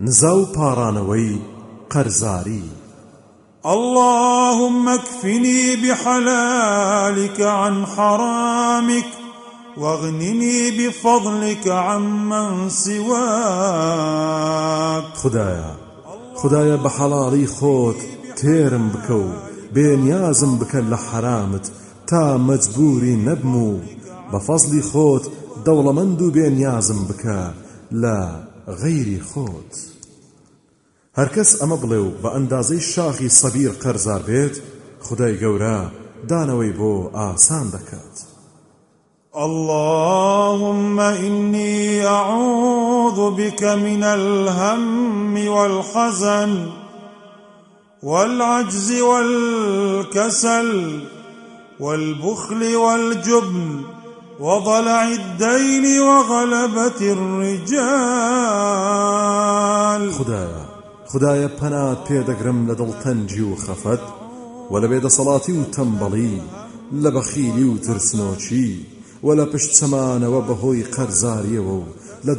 نزاو پارانەوەی قەرزاری. اللهم اكفني بحلالك عن حرامك واغنني بفضلك عمن سواك. خدايا خدايا بحلالي خوت تيرم بكو بين يازم بك لحرامت تا مجبوري نبمو بفضلي خوت دەوڵەمەند بين يازم بك لا غيري خوت هەرکەس ئەمە بڵێ و بە ئەندازەی شاخی سەبیر قەرزار بێت خدای گەورە دانەوەی بۆ ئاسان اللهم إني أعوذ بك من الهم والحزن والعجز والكسل والبخل والجبن وضلع الدين وغلبة الرجال. خدايا خدایە پەنات پێدەگرم لە دڵتەنجی و خەفەت و لە بێدەسەڵاتی و تەمبەڵی لە بەخیلی و ترسنۆچی و لە پشت سەمانەوە بەهۆی قەرزاریەوە و لە